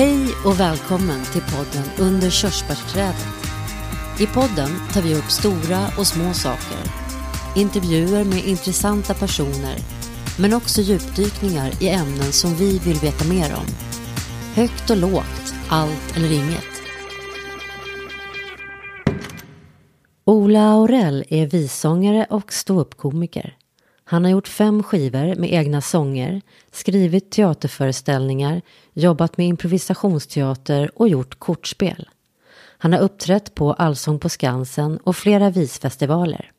Hej och välkommen till podden Under körsbärsträdet. I podden tar vi upp stora och små saker. Intervjuer med intressanta personer, men också djupdykningar i ämnen som vi vill veta mer om. Högt och lågt, allt eller inget. Ola Aurell är vissångare och ståuppkomiker. Han har gjort fem skivor med egna sånger, skrivit teaterföreställningar, jobbat med improvisationsteater och gjort kortspel. Han har uppträtt på Allsång på Skansen och flera visfestivaler.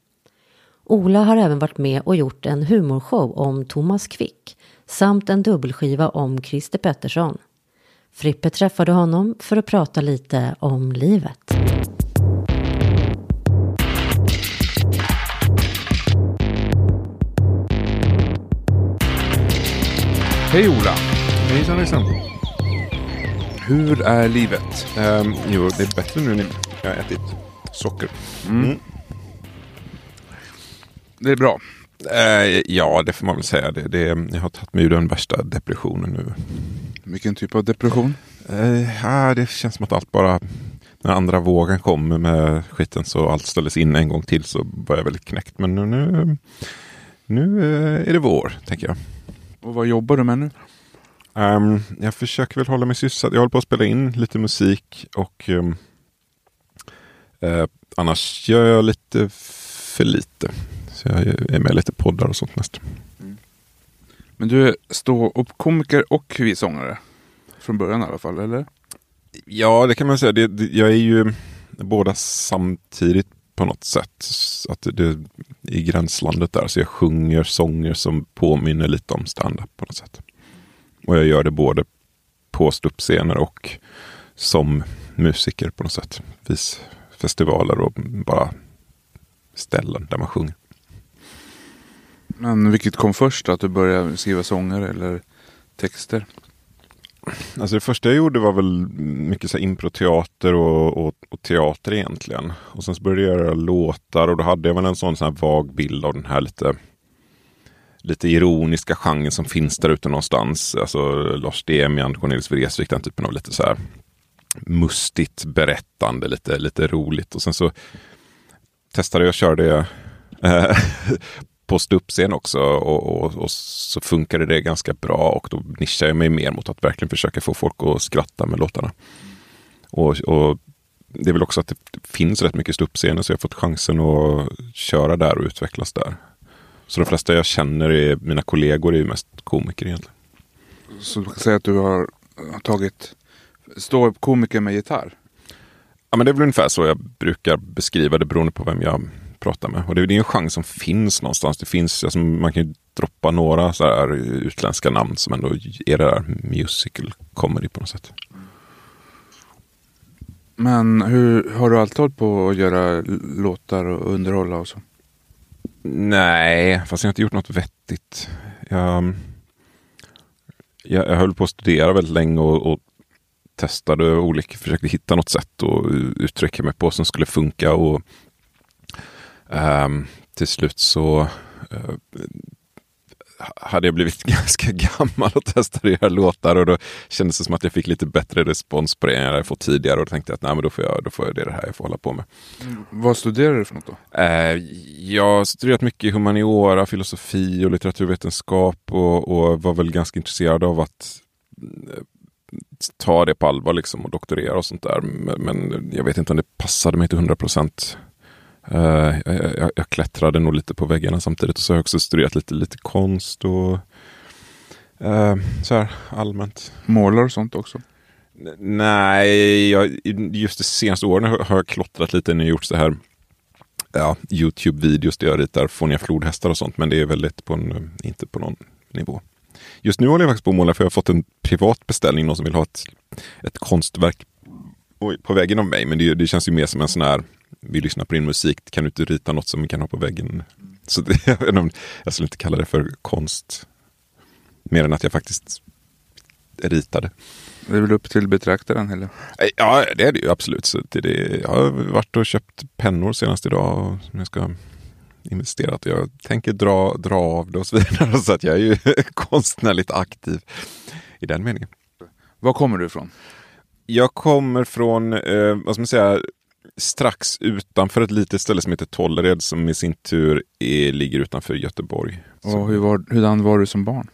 Ola har även varit med och gjort en humorshow om Thomas Quick samt en dubbelskiva om Christer Pettersson. Frippe träffade honom för att prata lite om livet. Hej Ola! Hejsan hejsan. Hur är livet? Um, jo, det är bättre nu när jag har ätit socker. Mm. Det är bra. Uh, ja, det får man väl säga. Det, det, jag har tagit mig ur den värsta depressionen nu. Vilken typ av depression? Uh, ja, det känns som att allt bara... När andra vågen kommer med skiten så allt ställdes in en gång till så var jag väldigt knäckt. Men nu, nu, nu uh, är det vår, tänker jag. Och vad jobbar du med nu? Um, jag försöker väl hålla mig sysselsatt. Jag håller på att spela in lite musik och um, uh, annars gör jag lite för lite. Så jag är med lite poddar och sånt mest. Men du är stå-upp-komiker och vissångare? Från början i alla fall, eller? Ja, det kan man säga. Det, det, jag är ju båda samtidigt på något sätt. Att det, det i gränslandet där. Så jag sjunger sånger som påminner lite om stand-up på något sätt. Och jag gör det både på ståuppscener och som musiker på något sätt. Vis festivaler och bara ställen där man sjunger. Men vilket kom först? Att du började skriva sånger eller texter? Alltså det första jag gjorde var väl mycket så improteater och, och, och, teater egentligen. Och sen så började jag göra låtar och då hade jag väl en sån, sån här vag bild av den här lite lite ironiska genren som finns där ute någonstans. Alltså Lars Demian, Cornelis Vreeswijk, den typen av lite så här mustigt berättande, lite, lite roligt. Och sen så testade jag att köra det eh, på ståuppscen också och, och, och, så funkade det ganska bra och då nischade jag mig mer mot att verkligen försöka få folk att skratta med låtarna. Och, och det är väl också att det finns rätt mycket ståuppscener så jag har fått chansen att köra där och utvecklas där. Så de flesta jag känner, är, mina kollegor, är ju mest komiker egentligen. Så du kan säga att du har tagit ståuppkomiker med gitarr? Ja men det är väl ungefär så jag brukar beskriva det beroende på vem jag pratar med. Och det är en chans som finns någonstans. Det finns, alltså, man kan ju droppa några så här utländska namn som ändå är det där musical comedy på något sätt. Men hur har du alltid hållit på att göra låtar och underhålla och så? Nej, fast jag har inte gjort något vettigt. Jag, jag, jag höll på att studera väldigt länge och, och testade olika, försökte hitta något sätt att uttrycka mig på som skulle funka. Och um, till slut så uh, hade jag blivit ganska gammal och testade att göra låtar och då kändes det som att jag fick lite bättre respons på det än jag hade fått tidigare och då tänkte jag att nej, men då, får jag, då får jag det, det här jag får hålla på med. Mm. Vad studerar du för något då? Eh, jag har studerat mycket humaniora, filosofi och litteraturvetenskap och, och var väl ganska intresserad av att eh, ta det på allvar liksom och doktorera och sånt där. Men, men jag vet inte om det passade mig till 100 procent. Uh, jag, jag, jag, klättrade nog lite på väggarna samtidigt och så har jag också studerat lite, lite konst och uh, så här allmänt. Målar och sånt också? N nej, jag, just de senaste åren har jag klottrat lite och gjort så här ja, Youtube-videos där jag ritar fåniga flodhästar och sånt. Men det är väldigt på en, inte på någon nivå. Just nu håller jag faktiskt på att måla för jag har fått en privat beställning. Någon som vill ha ett, ett konstverk på väggen av mig. Men det, det känns ju mer som en sån här vi lyssnar på din musik, kan du inte rita något som vi kan ha på väggen? Så det, jag skulle inte kalla det för konst. Mer än att jag faktiskt ritade. Det är väl upp till betraktaren? Eller? Ja, det är det ju absolut. Så det, det, jag har varit och köpt pennor senast idag som jag ska investera. Jag tänker dra, dra av det och så vidare. Så att jag är ju konstnärligt aktiv i den meningen. Var kommer du ifrån? Jag kommer från, eh, vad ska man säga, strax utanför ett litet ställe som heter Tollered som i sin tur är, ligger utanför Göteborg. Och hur var, hurdan var du som barn?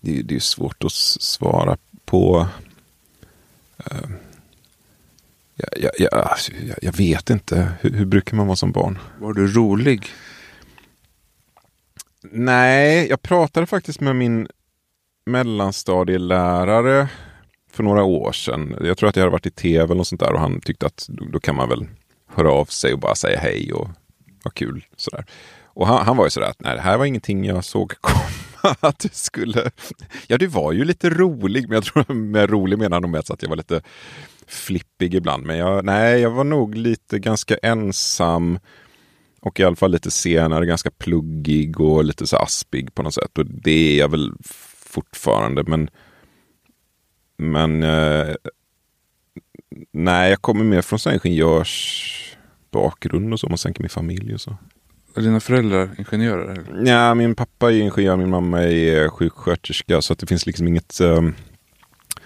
Det, det är svårt att svara på. Uh, jag, jag, jag, jag, vet inte. Hur, hur brukar man vara som barn? Var du rolig? Nej, jag pratade faktiskt med min mellanstadielärare för några år sedan. Jag tror att jag hade varit i tv eller något sånt där och han tyckte att då, då kan man väl höra av sig och bara säga hej och vad kul. Sådär. Och han, han var ju sådär att nej, det här var ingenting jag såg komma. Att du skulle... Ja, du var ju lite rolig, men jag tror med rolig menar han nog med att jag var lite flippig ibland. Men jag, nej, jag var nog lite ganska ensam och i alla fall lite senare ganska pluggig och lite så aspig på något sätt. Och det är jag väl fortfarande. Men, men eh, nej, jag kommer mer från ingenjörsbakgrund och så. Man tänker min familj och så. Är dina föräldrar ingenjörer? Ja, min pappa är ingenjör, min mamma är sjuksköterska. Så att det finns liksom inget... Eh,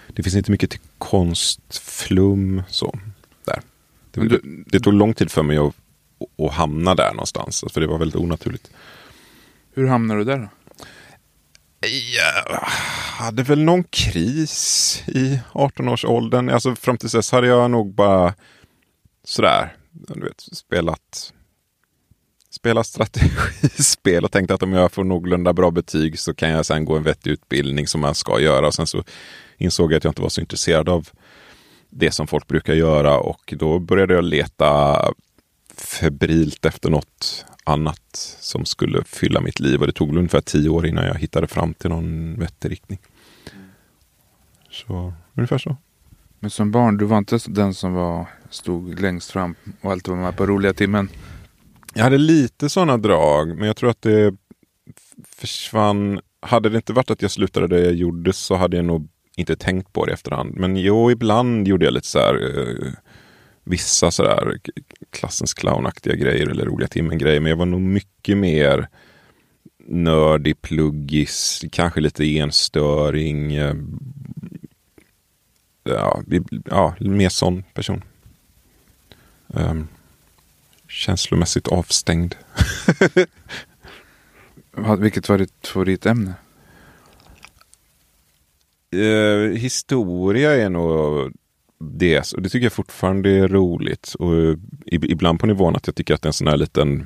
det finns inte mycket till konstflum så. Där. Det, du, det tog lång tid för mig att, att hamna där någonstans. För det var väldigt onaturligt. Hur hamnade du där då? Jag hade väl någon kris i 18-årsåldern. Alltså fram till dess hade jag nog bara sådär, du vet, spelat spela strategispel och tänkte att om jag får någorlunda bra betyg så kan jag sen gå en vettig utbildning som man ska göra. Och sen så insåg jag att jag inte var så intresserad av det som folk brukar göra och då började jag leta febrilt efter något annat som skulle fylla mitt liv. Och det tog ungefär tio år innan jag hittade fram till någon vettig riktning. Så ungefär så. Men som barn, du var inte den som var, stod längst fram och alltid var med på roliga timmen? Jag hade lite sådana drag, men jag tror att det försvann. Hade det inte varit att jag slutade det jag gjorde så hade jag nog inte tänkt på det i efterhand. Men jo, ibland gjorde jag lite så här eh, vissa sådär klassens clownaktiga grejer eller roliga timmen-grejer. Men jag var nog mycket mer nördig, pluggis, kanske lite enstöring. Eh, ja, ja mer sån person. Um, känslomässigt avstängd. Vilket var ditt favoritämne? Uh, historia är nog det. Och det tycker jag fortfarande är roligt. Och ibland på nivån att jag tycker att det är en sån här liten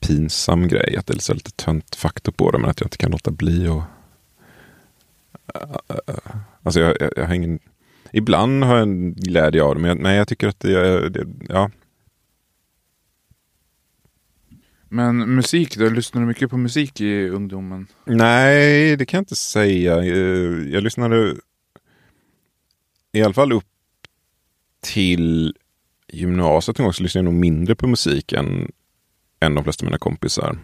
pinsam grej. Att det är lite tönt faktor på det. Men att jag inte kan låta bli och Alltså jag, jag, jag har ingen... Ibland har jag en glädje av det. Men jag, nej, jag tycker att det, det ja. Men musik då? Lyssnar du mycket på musik i ungdomen? Nej, det kan jag inte säga. Jag lyssnade i alla fall upp till gymnasiet en gång så lyssnade jag nog mindre på musik än, än de flesta av mina kompisar.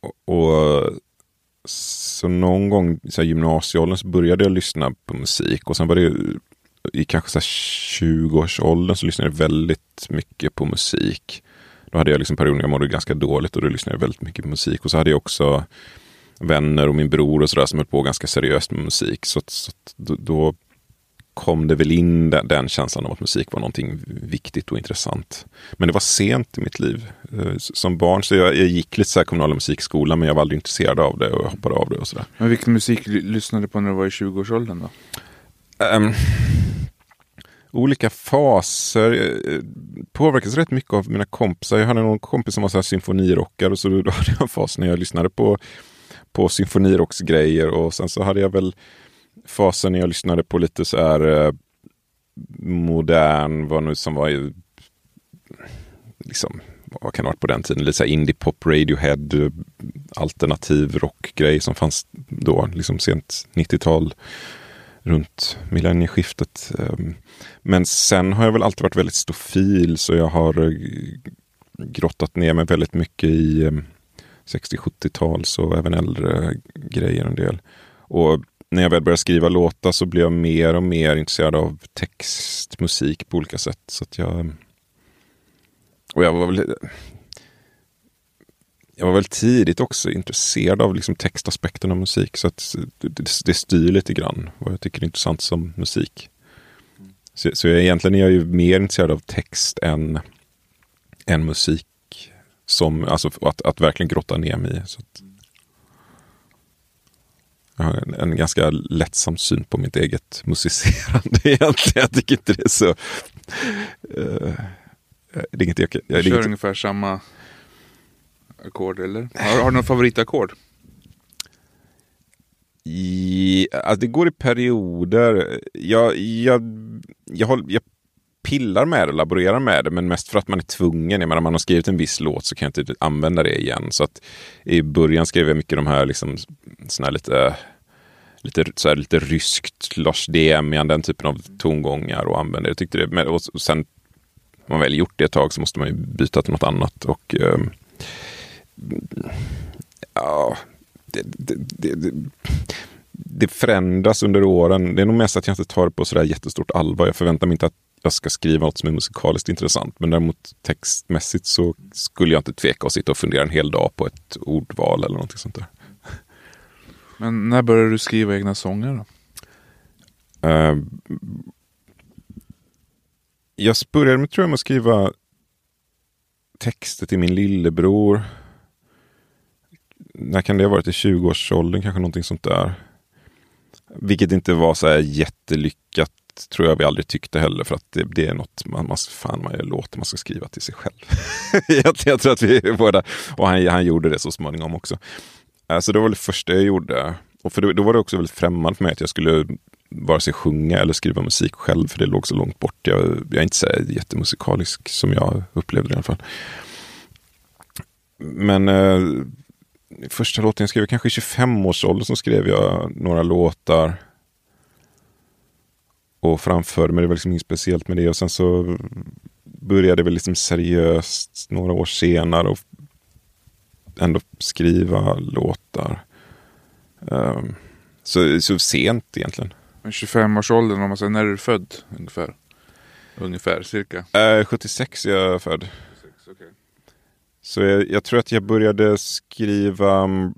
Och, och så någon gång i gymnasieåldern så började jag lyssna på musik och sen var det i kanske 20-årsåldern så lyssnade jag väldigt mycket på musik. Då hade jag liksom perioder jag mådde ganska dåligt och då lyssnade jag väldigt mycket på musik. Och så hade jag också vänner och min bror och sådär som höll på ganska seriöst med musik. Så, så då, kom det väl in den, den, känslan av att musik var någonting viktigt och intressant. Men det var sent i mitt liv. Eh, som barn så jag, jag gick lite så här kommunala musikskola men jag var aldrig intresserad av det och jag hoppade av det och sådär. Men vilken musik lyssnade du på när du var i 20-årsåldern då? Um, olika faser. Eh, påverkas rätt mycket av mina kompisar. Jag hade någon kompis som var så här symfonirockare och så då hade jag en fas när jag lyssnade på på symfonirocksgrejer och sen så hade jag väl fasen när jag lyssnade på lite så här eh, modern, vad nu som var liksom, vad kan det ha varit på den tiden, lite så här indie pop, Radiohead, eh, alternativ rockgrej som fanns då, liksom sent 90-tal, runt millennieskiftet. Ehm, men sen har jag väl alltid varit väldigt stofil så jag har eh, grottat ner mig väldigt mycket i ehm, 60-70-tals och även äldre grejer en del. Och när jag väl började skriva låtar så blev jag mer och mer intresserad av text, musik på olika sätt. Så att jag... Och jag var väl... jag var väl tidigt också intresserad av liksom textaspekten av musik. Så att det, det styr lite grann vad jag tycker är intressant som musik. Så, så jag, egentligen är jag ju mer intresserad av text än, än musik. Som, alltså att, att verkligen grotta ner mig i. Så att, jag har en, en, ganska lättsam syn på mitt eget musicerande egentligen. Jag tycker inte det är så... Uh, det är inget jag, jag, du kör inget... ungefär samma ackord eller? Har, har du någon favoritackord? I, alltså det går i perioder. Jag, jag, jag, håll, jag pillar med det, laborerar med det, men mest för att man är tvungen. Jag menar, man har skrivit en viss låt så kan jag inte använda det igen. Så att i början skrev jag mycket de här, liksom, såna här lite, lite, så här, lite ryskt, Lars Demian, den typen av tongångar och använde det. Jag tyckte det, och sen, har man väl gjort det ett tag så måste man ju byta till något annat. Och eh, ja, det, det, det, det, förändras under åren. Det är nog mest att jag inte tar det på sådär jättestort allvar. Jag förväntar mig inte att jag ska skriva något som är musikaliskt intressant. Men däremot textmässigt så skulle jag inte tveka att sitta och fundera en hel dag på ett ordval eller något sånt där. Men när började du skriva egna sånger då? Uh, jag började med, tror jag, med att skriva texter till min lillebror när kan det ha varit? I 20-årsåldern kanske någonting sånt där. Vilket inte var så här jättelyckat tror jag vi aldrig tyckte heller för att det, det är något man, man, fan, man låter man ska skriva till sig själv. jag, jag, tror att vi båda, och han, han gjorde det så småningom också. Uh, så det var det första jag gjorde. Och för då, då var det också väldigt främmande för mig att jag skulle vare sig sjunga eller skriva musik själv, för det låg så långt bort. Jag, jag är inte så jättemusikalisk som jag upplevde det i alla fall. Men eh, första låten jag skrev, kanske i 25-årsåldern, så skrev jag några låtar. Och framförde mig, det var liksom inget speciellt med det. Och sen så började jag liksom seriöst några år senare och ändå skriva låtar. Um, så, så sent egentligen. 25-årsåldern, om man säger, när är du född ungefär? Ungefär, cirka? Uh, 76 är jag född. Så jag, jag, tror att jag började skriva... Mm,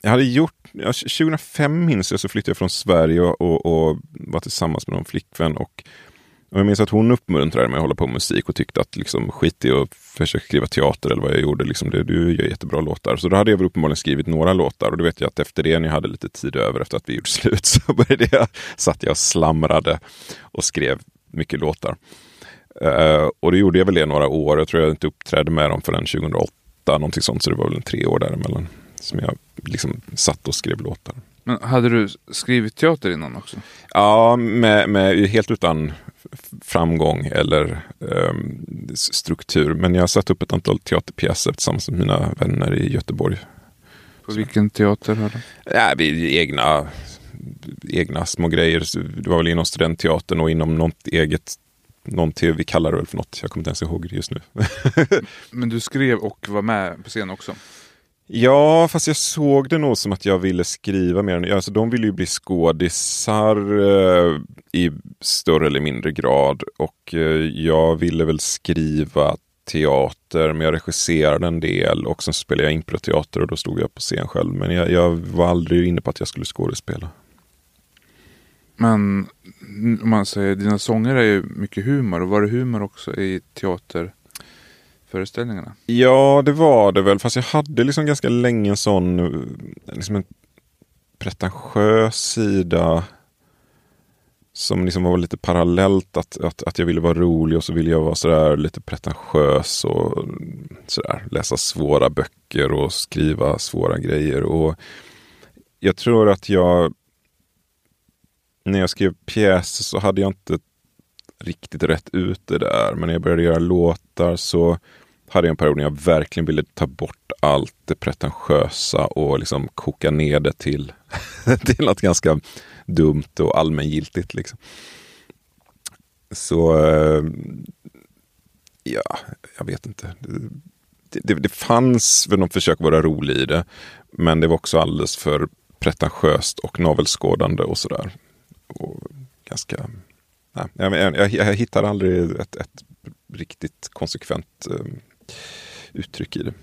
jag hade gjort... 2005 minns jag så flyttade jag från Sverige och, och, och var tillsammans med någon flickvän. Och, och jag minns att hon uppmuntrade mig att hålla på med musik och tyckte att liksom, skit i att försöka skriva teater eller vad jag gjorde. Liksom, det, du gör jättebra låtar. Så då hade jag väl uppenbarligen skrivit några låtar. Och då vet jag att efter det, när jag hade lite tid över efter att vi gjort slut, så började jag, satt jag och slamrade och skrev mycket låtar. Uh, och det gjorde jag väl det några år. Jag tror jag inte uppträdde med dem förrän 2008. Någonting sånt. Så det var väl en tre år däremellan. Som jag liksom satt och skrev låtar. Men hade du skrivit teater innan också? Ja, med, med helt utan framgång eller um, struktur. Men jag satt upp ett antal teaterpjäser tillsammans med mina vänner i Göteborg. På vilken teater? Har Ja, vi, egna, egna små grejer. Det var väl inom studentteatern och inom något eget någonting, vi kallar det väl för något, jag kommer inte ens ihåg det just nu. Men du skrev och var med på scen också? Ja, fast jag såg det nog som att jag ville skriva mer. Alltså, de ville ju bli skådisar eh, i större eller mindre grad. Och eh, jag ville väl skriva teater, men jag regisserade en del och sen spelade jag improteater och då stod jag på scen själv. Men jag, jag var aldrig inne på att jag skulle skådespela. Men om man säger, dina sånger är ju mycket humor. Och var det humor också i teater? Föreställningarna? Ja, det var det väl. Fast jag hade liksom ganska länge en sån eh, liksom en pretentiös sida. Som liksom var lite parallellt. Att, att, att jag ville vara rolig och så ville jag vara sådär lite pretentiös. Och sådär, läsa svåra böcker och skriva svåra grejer. Och jag tror att jag när jag skrev pjäser så hade jag inte riktigt rätt ut det där. Men när jag började göra låtar så hade jag en period när jag verkligen ville ta bort allt det pretentiösa och liksom koka ner det till, till något ganska dumt och allmängiltigt. Liksom. Så eh, ja, jag vet inte. Det, det, det fanns väl något försök att vara rolig i det. Men det var också alldeles för pretentiöst och navelskådande och sådär och ganska... Nej, jag, jag, jag hittar aldrig ett, ett riktigt konsekvent eh, uttryck i det.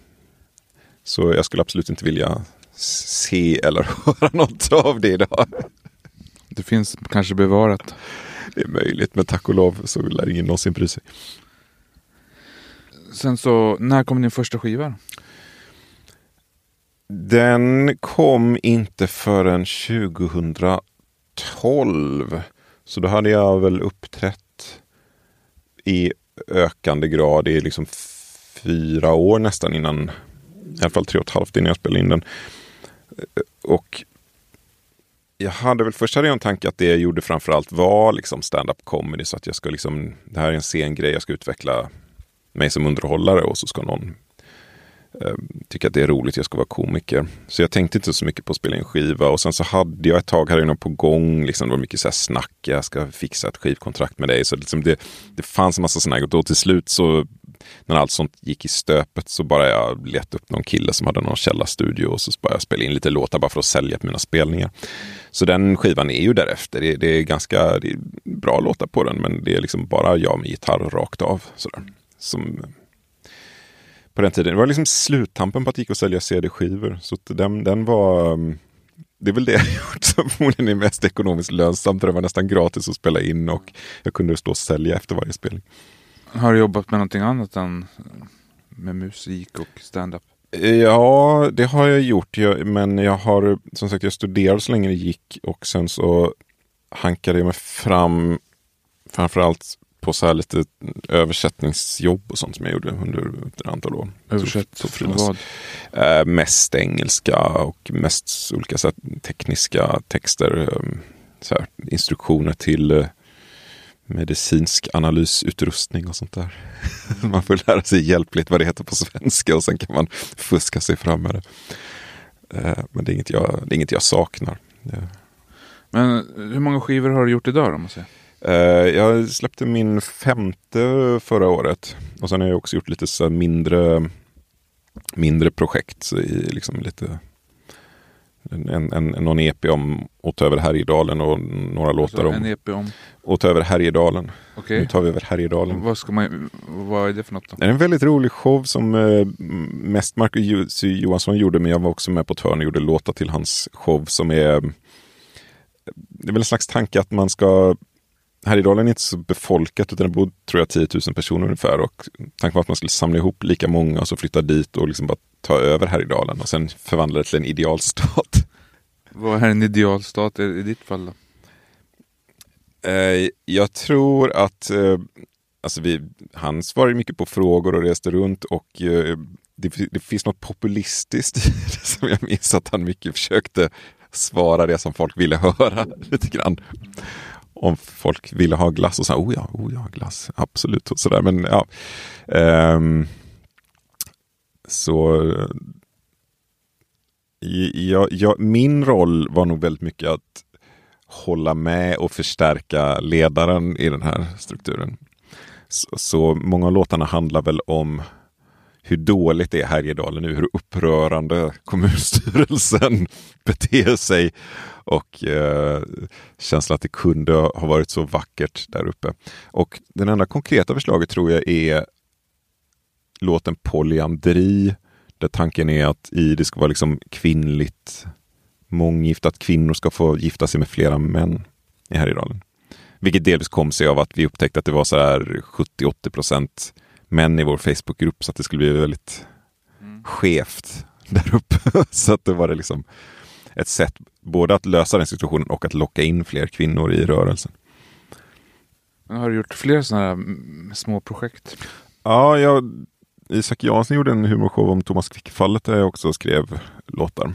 Så jag skulle absolut inte vilja se eller höra något av det idag. Det finns kanske bevarat. Det är möjligt, men tack och lov så lär ingen någonsin bry sig. Sen så, när kom din första skiva? Den kom inte förrän 2012. Så då hade jag väl uppträtt i ökande grad i liksom fyra år nästan innan, i alla fall tre och ett halvt innan jag spelade in den. Och jag hade väl först hade jag en tanke att det jag gjorde framförallt var liksom stand-up comedy. Så att jag ska liksom, det här är en scengrej, jag ska utveckla mig som underhållare och så ska någon eh, tycka att det är roligt, jag ska vara komiker. Så jag tänkte inte så mycket på att spela in skiva och sen så hade jag ett tag här inne på gång, liksom, det var mycket så här snack, jag ska fixa ett skivkontrakt med dig. Så liksom det, det fanns en massa snack och då till slut så när allt sånt gick i stöpet så bara jag letade upp någon kille som hade någon källarstudio och så började jag spela in lite låtar bara för att sälja på mina spelningar. Så den skivan är ju därefter. Det, det är ganska det är bra låtar på den men det är liksom bara jag med gitarr rakt av. Sådär. Som, på den tiden, det var liksom sluttampen på att det gick att sälja CD-skivor. Så den, den var mm, det är väl det jag gjort som förmodligen är mest ekonomiskt lönsamt. För det var nästan gratis att spela in och jag kunde stå och sälja efter varje spelning. Har du jobbat med någonting annat än med musik och stand-up? Ja, det har jag gjort. Men jag har, som sagt, jag studerade så länge det gick och sen så hankade jag mig fram framförallt på så här lite översättningsjobb och sånt som jag gjorde under ett antal år. Översätt vad? Äh, mest engelska och mest olika så här, tekniska texter. Ehm, så här, instruktioner till äh, medicinsk analysutrustning och sånt där. man får lära sig hjälpligt vad det heter på svenska och sen kan man fuska sig fram med det. Äh, men det är inget jag, det är inget jag saknar. Men hur många skivor har du gjort idag då? Måste jag? Eh, jag släppte min femte förra året. Och sen har jag också gjort lite så mindre, mindre projekt. I liksom lite, en, en, någon EP om att ta över Härjedalen och några låtar om en EP om? att ta över Härjedalen. Okay. Nu tar vi över Härjedalen. Vad, ska man, vad är det för något då? Det är en väldigt rolig show som eh, mest Marcus Johansson gjorde. Men jag var också med på ett hörn och gjorde låtar till hans show som är det är väl en slags tanke att man ska Härjedalen är inte så befolkat utan det bor tror jag 10 000 personer ungefär. Och tanken var att man skulle samla ihop lika många och så flytta dit och liksom bara ta över Härjedalen och sen förvandla det till en idealstat. Vad är en idealstat i ditt fall då? Eh, jag tror att eh, alltså vi, han svarade mycket på frågor och reste runt och eh, det, det, finns något populistiskt i det som jag minns att han mycket försökte svara det som folk ville höra lite grann om folk ville ha glass och sa oh ja, oh ja, glass, absolut. Och så där. Men ja. Um, så eh, ja, ja, min roll var nog väldigt mycket att hålla med och förstärka ledaren i den här strukturen. Så, så många av låtarna handlar väl om hur dåligt det är Härjedalen nu, hur upprörande kommunstyrelsen beter sig och eh, känslan att det kunde ha varit så vackert där uppe. Och det enda konkreta förslaget tror jag är låten Polyandri där tanken är att i det ska vara liksom kvinnligt månggift, att kvinnor ska få gifta sig med flera män i Härjedalen. Vilket delvis kom sig av att vi upptäckte att det var så här 70-80 procent män i vår Facebookgrupp så att det skulle bli väldigt mm. skevt där uppe. så att det var det liksom ett sätt både att lösa den situationen och att locka in fler kvinnor i rörelsen. har du gjort fler sådana här små projekt? Ja, jag, Isak Jansson gjorde en humorshow om Thomas Quick-fallet där jag också skrev låtar.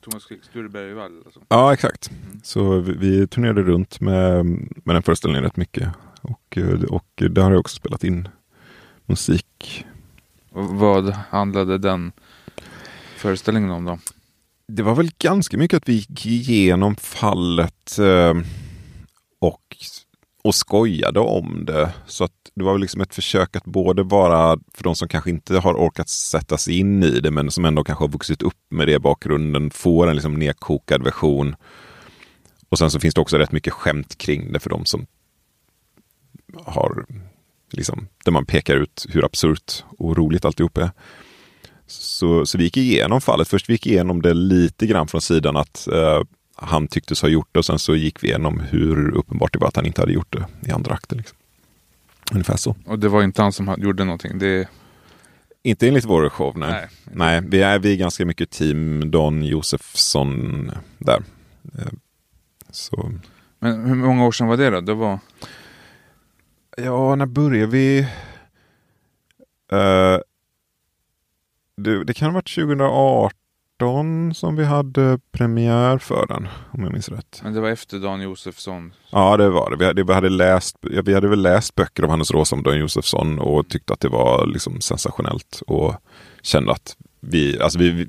Thomas Quick, Sturebergvall? Alltså. Ja, exakt. Mm. Så vi, vi turnerade runt med, med den föreställningen rätt mycket. Och, och där har jag också spelat in musik. Och vad handlade den föreställningen om då? Det var väl ganska mycket att vi gick igenom fallet eh, och, och skojade om det. Så att det var väl liksom ett försök att både vara, för de som kanske inte har orkat sätta sig in i det, men som ändå kanske har vuxit upp med det i bakgrunden, få en liksom nedkokad version. Och sen så finns det också rätt mycket skämt kring det för de som har liksom, där man pekar ut hur absurt och roligt alltihop är. Så, så vi gick igenom fallet. Först vi gick igenom det lite grann från sidan att eh, han tycktes ha gjort det och sen så gick vi igenom hur uppenbart det var att han inte hade gjort det i andra akten. Liksom. Ungefär så. Och det var inte han som gjorde någonting? Det... Inte enligt vår show, nej. Nej. Nej, vi är, vi är ganska mycket team Don Josefsson där. Eh, Så, Men hur många år sedan var det då? Det var... ja, när började vi? Eh, det, det kan ha varit 2018 som vi hade premiär för den, om jag minns rätt. Men det var efter Dan Josefsson. Ja, det var det. Vi hade, vi hade, läst, vi hade väl läst böcker av Hannes Rosa om Don Josefsson och tyckte att det var liksom sensationellt och kände att vi, alltså vi,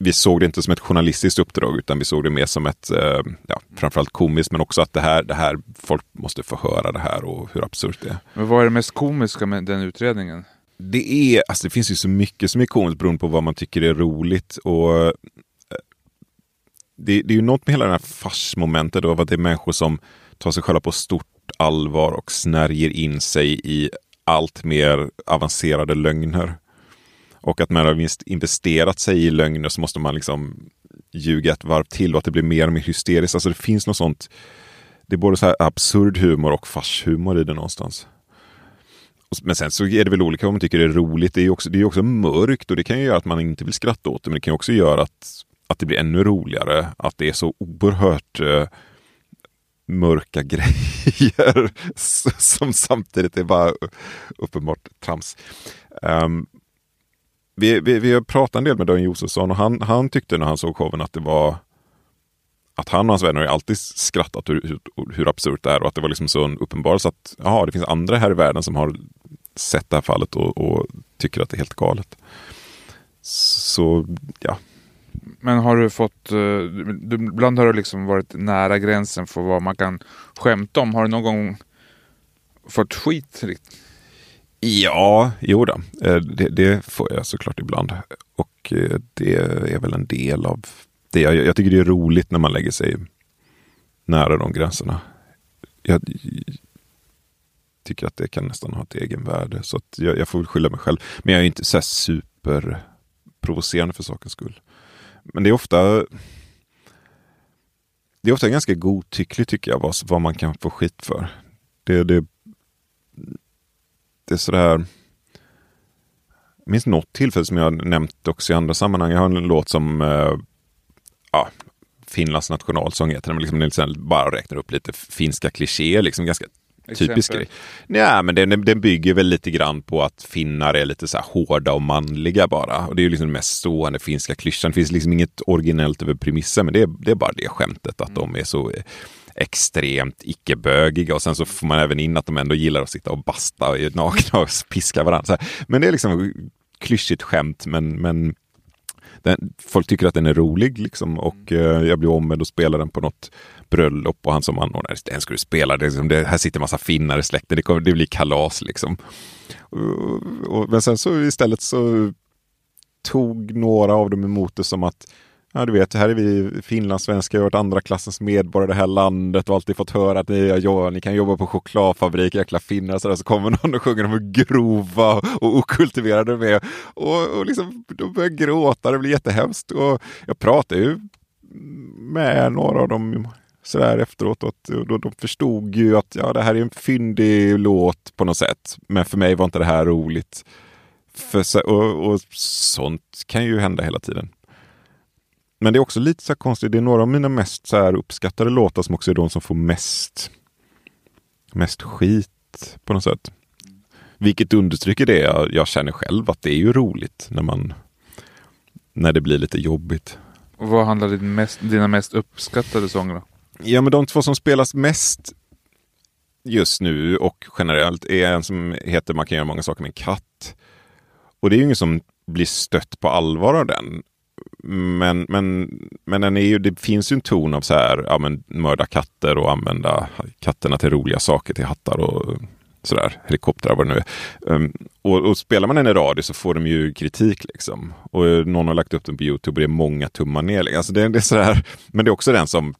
vi, såg det inte som ett journalistiskt uppdrag utan vi såg det mer som ett, eh, ja, framförallt komiskt men också att det här, det här, folk måste få höra det här och hur absurt det är. Men vad är det mest komiska med den utredningen? Det är, alltså det finns ju så mycket som är komiskt beroende på vad man tycker är roligt och eh, det, det är ju något med hela det här farsmomentet av att det är människor som tar sig själva på stort allvar och snärjer in sig i allt mer avancerade lögner. Och att man har investerat sig i lögner så måste man liksom ljuga ett varv till och att det blir mer och mer hysteriskt. Alltså det finns något sånt. Det är både så här absurd humor och farshumor i det någonstans. Men sen så är det väl olika om man tycker det är roligt. Det är ju också, det är också mörkt och det kan ju göra att man inte vill skratta åt det. Men det kan ju också göra att, att det blir ännu roligare. Att det är så oerhört eh, mörka grejer som samtidigt är bara uppenbart trams. Um, vi, vi, vi har pratat en del med Dan Josefsson och han, han tyckte när han såg showen att det var att han och hans vänner har alltid skrattat hur, hur, hur absurt det är och att det var liksom så en uppenbarelse att jaha, det finns andra här i världen som har sett det här fallet och, och tycker att det är helt galet. Så ja, Men har du fått... Eh, du, ibland har du liksom varit nära gränsen för vad man kan skämta om. Har du någon gång fått skit? Ja, jo då. Eh, det, det får jag såklart ibland. Och eh, det är väl en del av det. Jag, jag tycker det är roligt när man lägger sig nära de gränserna. Jag tycker att det kan nästan ha ett egenvärde. Så att jag, jag får väl skylla mig själv. Men jag är inte så superprovocerande för sakens skull. Men det är ofta det är ofta ganska godtyckligt tycker jag vad, vad man kan få skit för. Det, det, det är sådär. Jag minns något tillfälle som jag nämnt också i andra sammanhang. Jag har en låt som eh, ja, Finlands nationalsång heter den. Men liksom, liksom bara räknar upp lite finska klichéer. Liksom ganska typisk Exempel. grej. Nej, men den, den bygger väl lite grann på att finnar är lite så här hårda och manliga bara. Och det är ju liksom den mest stående finska klyschan. Det finns liksom inget originellt över premissen, men det är, det är bara det skämtet att de är så eh, extremt icke-bögiga och sen så får man även in att de ändå gillar att sitta och basta och är nakna och piska varandra. Men det är liksom klyschigt skämt, men, men den, folk tycker att den är rolig liksom och eh, jag blir ombedd att spela den på något bröllop och han som anordnade den du spela. Det, liksom, det, här sitter massa finnar i släkten, det, kommer, det blir kalas liksom. Och, och, men sen så istället så tog några av dem emot det som att Ja, du vet, här är vi finlandssvenskar, jag har varit andra klassens medborgare i det här landet och alltid fått höra att ni, ja, ni kan jobba på chokladfabrik, jäkla finnar. Så, sådär. så kommer någon och sjunger om hur grova och okultiverade de är. Och, och liksom, de börjar gråta, det blir jättehemskt. Och jag pratade ju med några av dem sådär efteråt. Och att, och de förstod ju att ja, det här är en fyndig låt på något sätt. Men för mig var inte det här roligt. För, och, och sånt kan ju hända hela tiden. Men det är också lite så konstigt. Det är några av mina mest så här uppskattade låtar som också är de som får mest, mest skit på något sätt. Vilket understryker det jag, jag känner själv att det är ju roligt när man när det blir lite jobbigt. Och vad handlar din mest, dina mest uppskattade sånger om? Ja, men de två som spelas mest just nu och generellt är en som heter Man kan göra många saker med en katt. Och det är ju ingen som blir stött på allvar av den. Men, men, men den är ju, det finns ju en ton av så här, ja, men, mörda katter och använda katterna till roliga saker, till hattar och sådär, helikoptrar vad det nu är. Um, och, och spelar man den i radio så får de ju kritik liksom. Och någon har lagt upp den på Youtube och det är många tummar ner. Liksom. Alltså det, det är sådär, men det är också den som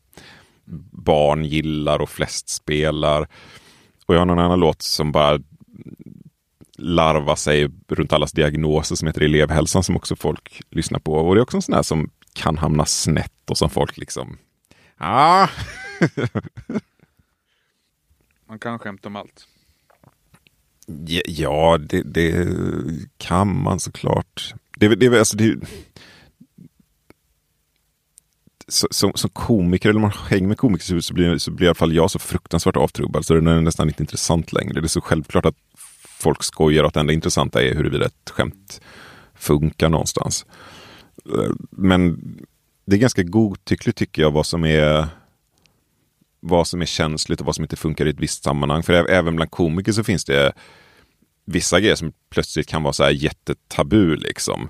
barn gillar och flest spelar. Och jag har någon annan låt som bara larva sig runt allas diagnoser som heter elevhälsan som också folk lyssnar på. Och det är också en sån här som kan hamna snett och som folk liksom... Ah. Man kan skämta om allt. Ja, det, det kan man såklart. Det, det, alltså det, som, som komiker, eller man hänger med komiker så blir, så blir i alla fall jag så fruktansvärt avtrubbad så det är nästan inte intressant längre. Det är så självklart att folk skojar och att det enda intressanta är huruvida ett skämt funkar någonstans. Eh, men det är ganska godtyckligt tycker jag vad som är vad som är känsligt och vad som inte funkar i ett visst sammanhang. För även bland komiker så finns det vissa grejer som plötsligt kan vara så här jättetabu. Liksom.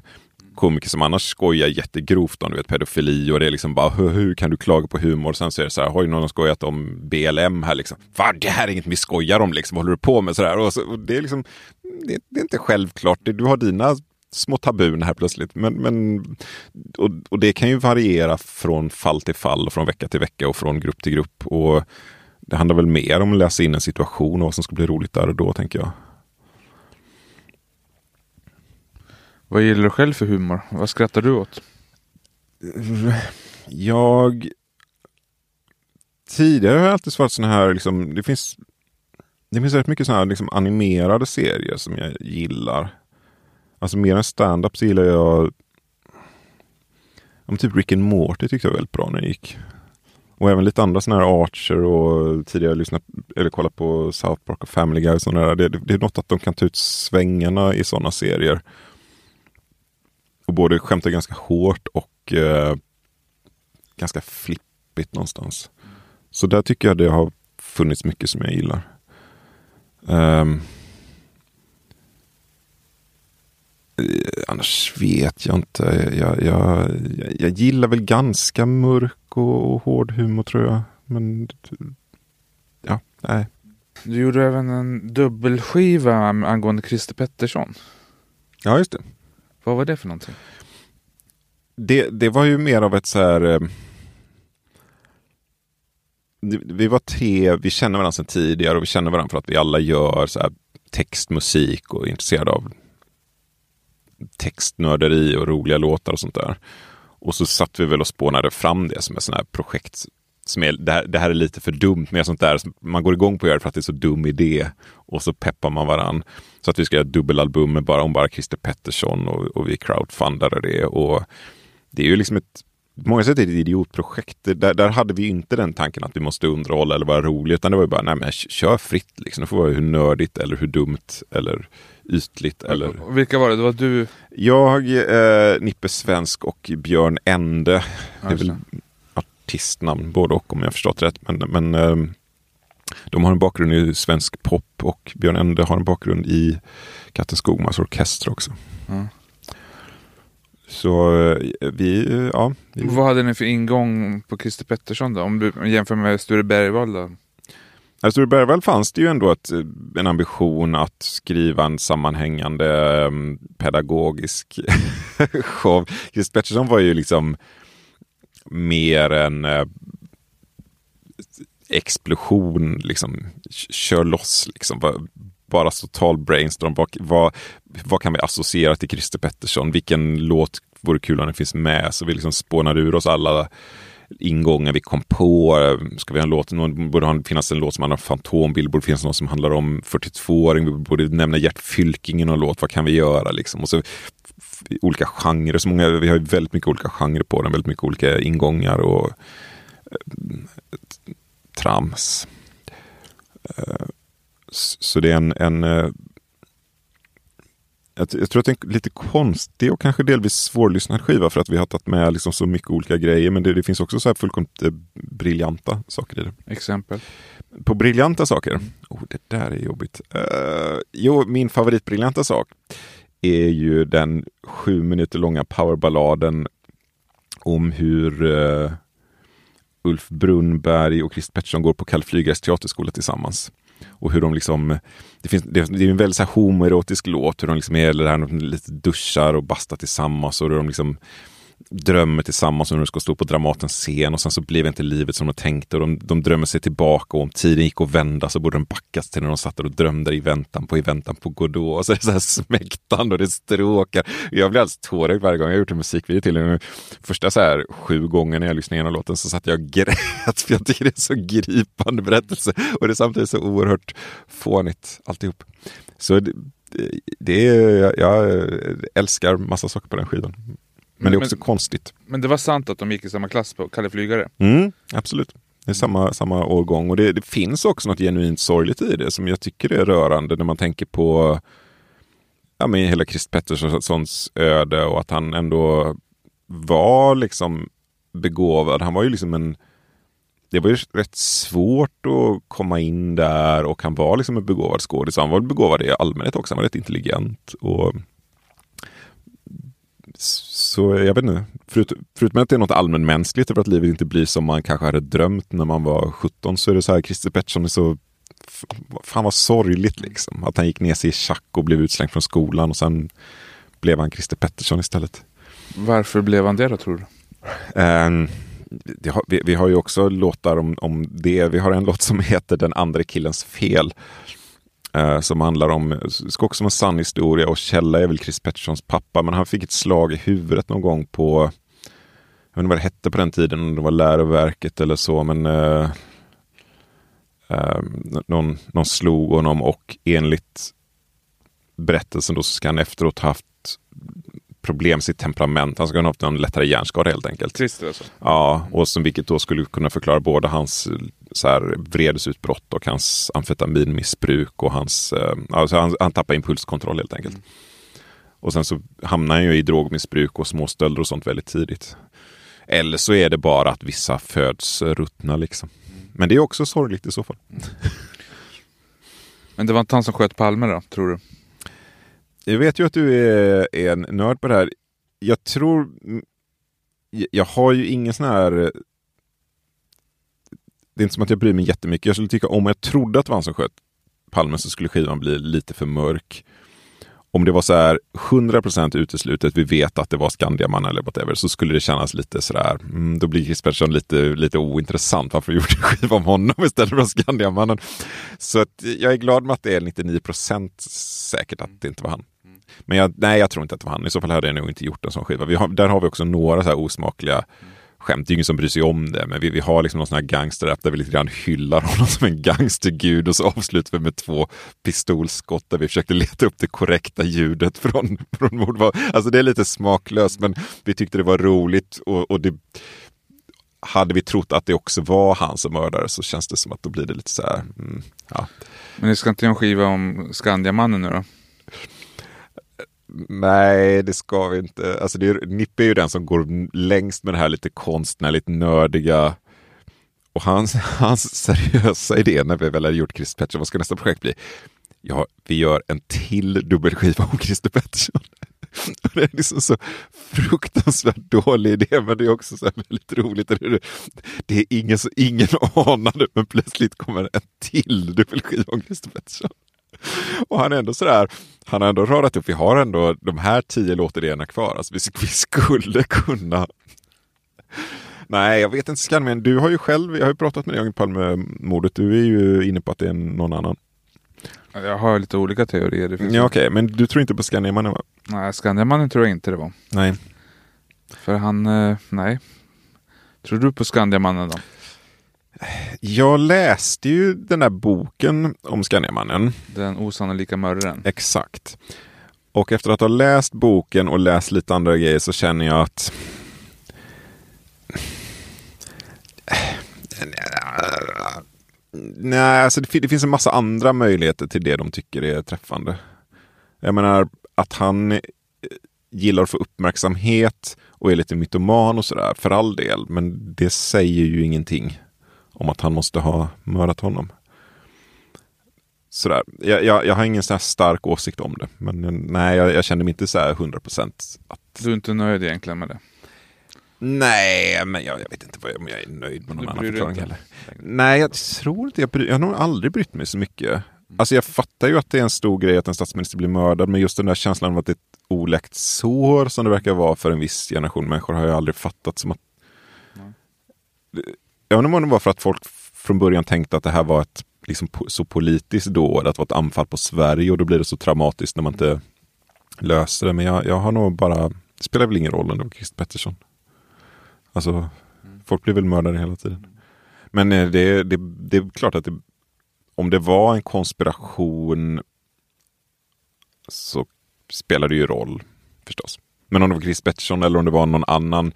Komiker som annars skojar jättegrovt om du vet, pedofili och det är liksom bara hur, hur kan du klaga på humor? Sen så är det så här, har ju någon skojat om BLM här liksom. Va, det här är inget vi skojar om liksom, vad håller du på med? Så där. Och, så, och det är liksom, det, det, är inte självklart. Du har dina små tabun här plötsligt. Men, men, och, och, det kan ju variera från fall till fall, och från vecka till vecka och från grupp till grupp. Och Det handlar väl mer om att läsa in en situation och vad som ska bli roligt där och då, tänker jag. Vad gillar du själv för humor? Vad skrattar du åt? Jag... Tidigare har jag alltid svarat sådana här, liksom, det finns det finns rätt mycket sådana här liksom, animerade serier som jag gillar. Alltså mer än stand-up så gillar jag Om typ Rick and Morty tyckte jag var väldigt bra när det gick. Och även lite andra sådana här Archer och tidigare lyssnat eller kollat på South Park och Family Guy. Och sådana där. Det, det, är något att de kan ta ut svängarna i sådana serier. Och både skämtar ganska hårt och eh, ganska flippigt någonstans. Så där tycker jag det har funnits mycket som jag gillar. Um, annars vet jag inte. Jag, jag, jag, gillar väl ganska mörk och, och hård humor tror jag. Men ja, nej. Du gjorde även en dubbelskiva angående Christer Pettersson. Ja, just det. Vad var det för någonting? Det, det var ju mer av ett så här... Eh, vi var tre, vi känner varandra sedan tidigare och vi känner varandra för att vi alla gör så här text, musik och är intresserade av textnörderi och roliga låtar och sånt där. Och så satt vi väl och spånade fram det som ett sånt här projekt. Som är, det, här, det här är lite för dumt, men sånt där man går igång på att göra det för att det är så dum idé. Och så peppar man varann. Så att vi ska göra ett dubbelalbum med bara, om bara Christer Pettersson och, och vi crowdfundade det. Och det är ju liksom ett på många sätt är det ett idiotprojekt. Där, där hade vi inte den tanken att vi måste underhålla eller vara roliga. Utan det var ju bara, nej men kör fritt liksom. Det får vara hur nördigt eller hur dumt eller ytligt. Eller... Vilka var det? Det var du? Jag, eh, Nippe Svensk och Björn Ende. Det är väl artistnamn både och om jag förstått rätt. Men, men eh, de har en bakgrund i svensk pop och Björn Ende har en bakgrund i Katten Skogmans orkester också. Mm. Så eh, vi, ja. Vi... Vad hade ni för ingång på Christer Pettersson då? Om du jämför med Sture Bergvall då? I Sture Bergvall fanns det ju ändå ett, en ambition att skriva en sammanhängande um, pedagogisk show. Christer Pettersson var ju liksom mer en explosion, liksom kör loss, liksom. Bara total brainstorm. Vad, vad, vad kan vi associera till Christer Pettersson? Vilken låt vore kul om den finns med? Så vi liksom spånade ur oss alla ingångar vi kom på. Ska vi ha en låt? Någon, borde finnas en låt som handlar om Fantombild, borde finnas någon som handlar om 42-åring. Vi borde nämna Gert Fylking i någon låt. Vad kan vi göra liksom? Och så olika genrer. Så många, vi har väldigt mycket olika genrer på den, väldigt mycket olika ingångar och trams. Eh, så det är en, en eh, jag, tror att det är en lite konstig och kanske delvis svårlyssnad skiva för att vi har tagit med liksom så mycket olika grejer. Men det, det finns också så här fullkomligt eh, briljanta saker i det. Exempel? På briljanta saker? Oh, det där är jobbigt. Uh, jo, min favoritbriljanta sak är ju den sju minuter långa powerballaden om hur uh, Ulf Brunnberg och Christer Pettersson går på Kalle Flygares teaterskola tillsammans. Och hur de liksom, det, finns, det, är en väldigt så homoerotisk låt, hur de liksom är där, lite duschar och bastar tillsammans och hur de liksom drömmer tillsammans när de ska stå på Dramatens scen och sen så blev inte livet som de tänkte och de, de drömmer sig tillbaka och om tiden gick att vända så borde de backas till när de satt där och drömde i väntan på i väntan på Godot och så är det så här smäktande och det stråkar. Jag blir alldeles tårögd varje gång jag har gjort en musikvideo till den. Första så här sju gånger när jag lyssnade igenom låten så satt jag och grät för jag tycker det är så gripande berättelse och det är samtidigt så oerhört fånigt alltihop. Så det, det är, jag älskar massa saker på den skivan. Men det är också Men- konstigt. Men det var sant att de gick i samma klass på Kalle Flygare? Mm, absolut. Det är samma, samma årgång och det, det finns också något genuint sorgligt i det som jag tycker är rörande när man tänker på ja, men hela Christer Petterssons öde och att han ändå var liksom begåvad. Han var ju liksom en det var ju rätt svårt att komma in där och han var liksom en begåvad skådis. Han var begåvad i allmänhet också. Han var rätt intelligent. Och så jag vet inte, förut, förutom att det är något allmänmänskligt över att livet inte blir som man kanske hade drömt när man var 17 så är det så här, Christer Pettersson är så Fan vad sorgligt liksom. Att han gick ner sig i schack och blev utslängd från skolan och sen blev han Christer Pettersson istället. Varför blev han det då tror du? Det har, vi, vi har ju också låtar om, om det. Vi har en låt som heter Den andra killens fel eh, som handlar om, ska också vara en sann historia och Källa är väl Chris Petterssons pappa. Men han fick ett slag i huvudet någon gång på, jag vet inte vad det hette på den tiden, om det var läroverket eller så. Men eh, eh, någon, någon slog honom och enligt berättelsen då så ska han efteråt haft problem sitt temperament. Han ska ha haft en lättare hjärnskada helt enkelt. Christer alltså? Ja, och som vilket då skulle kunna förklara både hans så här, vredesutbrott och hans amfetaminmissbruk och hans, eh, alltså han, han tappar impulskontroll helt enkelt. Och sen så hamnar han ju i drogmissbruk och småstölder och sånt väldigt tidigt. Eller så är det bara att vissa föds ruttna liksom. Men det är också sorgligt i så fall. Men det var inte han som sköt Palme då, tror du? Jag vet ju att du är, är en nörd på det här. Jag tror... jag- har ju ingen sån här... Det är inte som att jag bryr mig jättemycket. Jag skulle tycka om jag trodde att det var han som sköt Palme så skulle skivan bli lite för mörk. Om det var så här 100% uteslutet, vi vet att det var Skandiaman eller whatever, så skulle det kännas lite sådär, mm, då blir Chris Pettersson lite, lite ointressant. Varför gjorde en skiva om honom istället för Skandiamannen? Så att jag är glad med att det är 99% säkert att det inte var han. Men jag, nej, jag tror inte att det var han. I så fall hade jag nog inte gjort en sån skiva. Vi har, där har vi också några så här osmakliga skämt. Det är ingen som bryr sig om det, men vi, vi har liksom någon sån här gangsterrap där vi lite grann hyllar honom som en gangstergud och så avslutar vi med två pistolskott där vi försökte leta upp det korrekta ljudet från, från mord. Alltså det är lite smaklöst, men vi tyckte det var roligt och, och det hade vi trott att det också var han som mördare så känns det som att då blir det lite så här, mm, ja. Men ni ska inte göra en skiva om Skandiamannen nu då? Nej, det ska vi inte. Alltså det är, Nippe är ju den som går längst med det här lite konstnärligt nördiga. Och hans, hans seriösa idé när vi väl har gjort Christer Pettersson, vad ska nästa projekt bli? Ja, vi gör en till dubbelskiva om Christer Pettersson. Det är liksom så fruktansvärt dålig idé, men det är också så här väldigt roligt. Det är, det är ingen, så ingen anade, men plötsligt kommer en till dubbelskiva om Christer Pettersson. Och han är ändå sådär, han har ändå radat upp, vi har ändå de här tio låtidéerna kvar. Alltså vi, vi skulle kunna... Nej, jag vet inte Skandiamannen. Du har ju själv, jag har ju pratat med dig om Palmemordet. Du är ju inne på att det är någon annan. Jag har lite olika teorier. Det finns Ja, okej, men du tror inte på Skandiamannen va? Nej, Skandiamannen tror jag inte det var. Nej. För han, eh, nej. Tror du på Skandiamannen då? Jag läste ju den där boken om Skandiamannen. Den osannolika mördaren. Exakt. Och efter att ha läst boken och läst lite andra grejer så känner jag att Nej, alltså det, det finns en massa andra möjligheter till det de tycker är träffande. Jag menar att han eh, gillar att få uppmärksamhet och är lite mytoman och sådär, för all del. Men det säger ju ingenting om att han måste ha mördat honom. Sådär. Jag, jag, jag har ingen så stark åsikt om det. Men nej, jag, jag känner mig inte så här 100% att... Du är inte nöjd egentligen med det? Nej, men jag, jag vet inte vad jag, om jag är nöjd med någon Du annan bryr förklaring inte? heller. Nej, jag tror inte. Jag, bry, jag har nog aldrig brytt mig så mycket. Alltså jag fattar ju att det är en stor grej att en statsminister blir mördad, men just den där känslan av att det är ett oläkt sår som det verkar vara för en viss generation människor har jag aldrig fattat som att... Nej. Jag undrar om det var för att folk från början tänkte att det här var ett liksom, så politiskt dåd, att det var ett anfall på Sverige och då blir det så traumatiskt när man inte löser det. Men jag, jag har nog bara, det spelar väl ingen roll ändå, Christer Pettersson. Alltså, mm. folk blir väl mördade hela tiden. Men eh, det, det, det är klart att det, om det var en konspiration så spelar det ju roll förstås. Men om det var Chris Pettersson eller om det var någon annan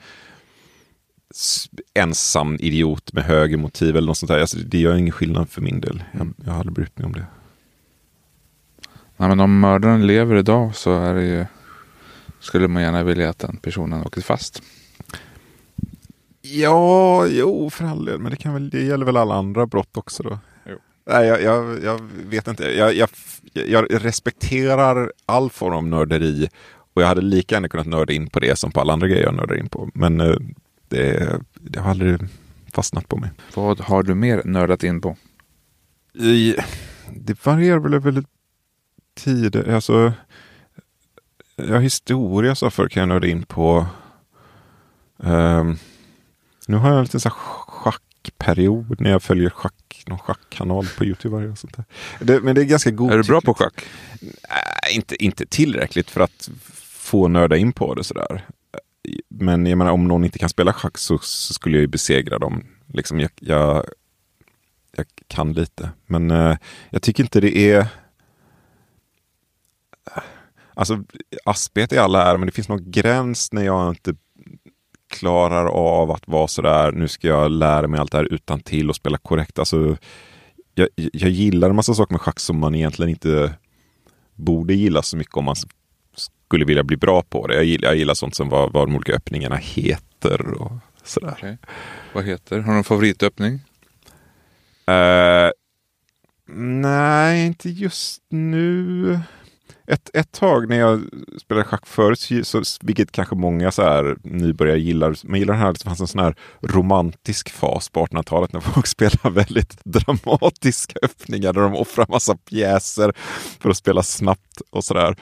ensam idiot med högermotiv eller något sånt där. Alltså, det gör ingen skillnad för min del. Jag, jag har aldrig brytt mig om det. Nej, men om mördaren lever idag så är ju, skulle man gärna vilja att den personen åker fast. Ja, jo för all del. Men det, kan väl, det gäller väl alla andra brott också då? Jo. Nej, jag, jag, jag vet inte. Jag, jag, jag, respekterar all form av nörderi och jag hade lika gärna kunnat nörda in på det som på alla andra grejer jag nördar in på. Men eh, det, det har aldrig fastnat på mig. Vad har du mer nördat in på? I, det varierar väl över tid. Alltså, ja, historia så för kan jag nörda in på. Um, nu har jag en liten så schackperiod när jag följer schack, någon schackkanal på Youtube. Och sånt där. Det, men det är ganska godtyckligt. Är du bra på schack? Nej, inte, inte tillräckligt för att få nörda in på det sådär. Men jag menar, om någon inte kan spela schack så, så skulle jag ju besegra dem. Liksom, jag, jag, jag kan lite. Men eh, jag tycker inte det är... Alltså, aspet i alla är, men det finns någon gräns när jag inte klarar av att vara sådär, nu ska jag lära mig allt det här utan till och spela korrekt. Alltså, jag, jag gillar en massa saker med schack som man egentligen inte borde gilla så mycket om man skulle vilja bli bra på det. Jag gillar, jag gillar sånt som vad, vad de olika öppningarna heter och sådär. Okay. Vad heter? Har du någon favoritöppning? Uh, nej, inte just nu ett, ett tag när jag spelade schack förut, så, vilket kanske många så här nybörjare gillar, men gillar den här, det fanns en sån här romantisk fas på 1800-talet när folk spelar väldigt dramatiska öppningar där de offrar massa pjäser för att spela snabbt och sådär. Uh,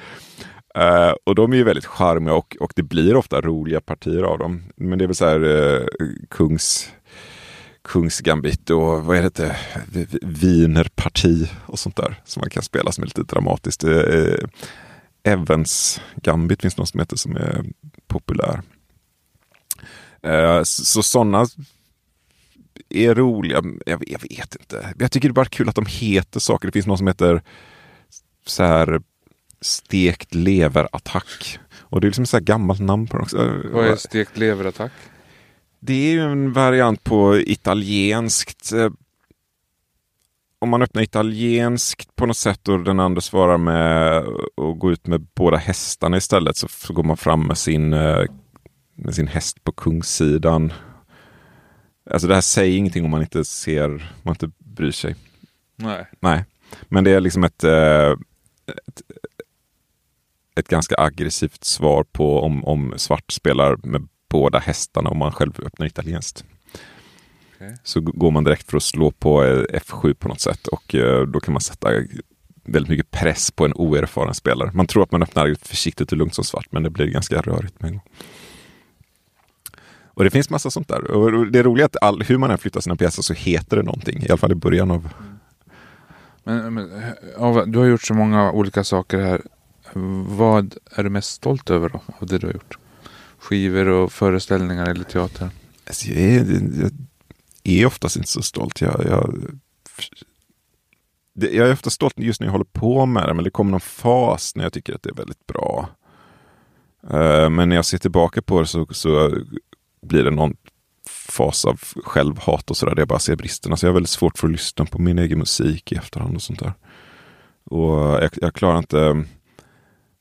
Eh, och de är ju väldigt charmiga och, och det blir ofta roliga partier av dem. Men det är väl så här uh, kungs Kungsgambit och vad är det, Wienerparti och sånt där som man kan spela som är lite dramatiskt. Uh, Evans Gambit finns det något som heter som är populär. Så sådana är roliga. Jag, jag, vet inte. Jag tycker det är bara kul att de heter saker. Det finns någon som heter så här stekt leverattack. Och det är liksom ett gammalt namn på den också. Vad är stekt leverattack? Det är ju en variant på italienskt. Eh, om man öppnar italienskt på något sätt och den andra svarar med att gå ut med båda hästarna istället så går man fram med sin, eh, med sin häst på kungssidan. Alltså det här säger ingenting om man inte ser, man inte bryr sig. Nej. Nej. Men det är liksom ett, eh, ett, ett ganska aggressivt svar på om, om svart spelar med båda hästarna om man själv öppnar italienskt. Okay. Så går man direkt för att slå på eh, F7 på något sätt och eh, då kan man sätta väldigt mycket press på en oerfaren spelare. Man tror att man öppnar försiktigt och lugnt som svart men det blir ganska rörigt med en gång. Och det finns massa sånt där. Och det är roligt att all, hur man än flyttar sina pjäser så heter det någonting. I alla fall i början av... Men, men du har gjort så många olika saker här. Vad är du mest stolt över då, av det du har gjort? skivor och föreställningar eller teater? Alltså jag, är, jag är oftast inte så stolt. Jag, jag, jag är ofta stolt just när jag håller på med det, men det kommer någon fas när jag tycker att det är väldigt bra. Eh, men när jag ser tillbaka på det så, så blir det någon fas av självhat och sådär, där jag bara ser bristerna. Så jag har väldigt svårt för att lyssna på min egen musik i efterhand och sånt där. Och jag, jag klarar inte,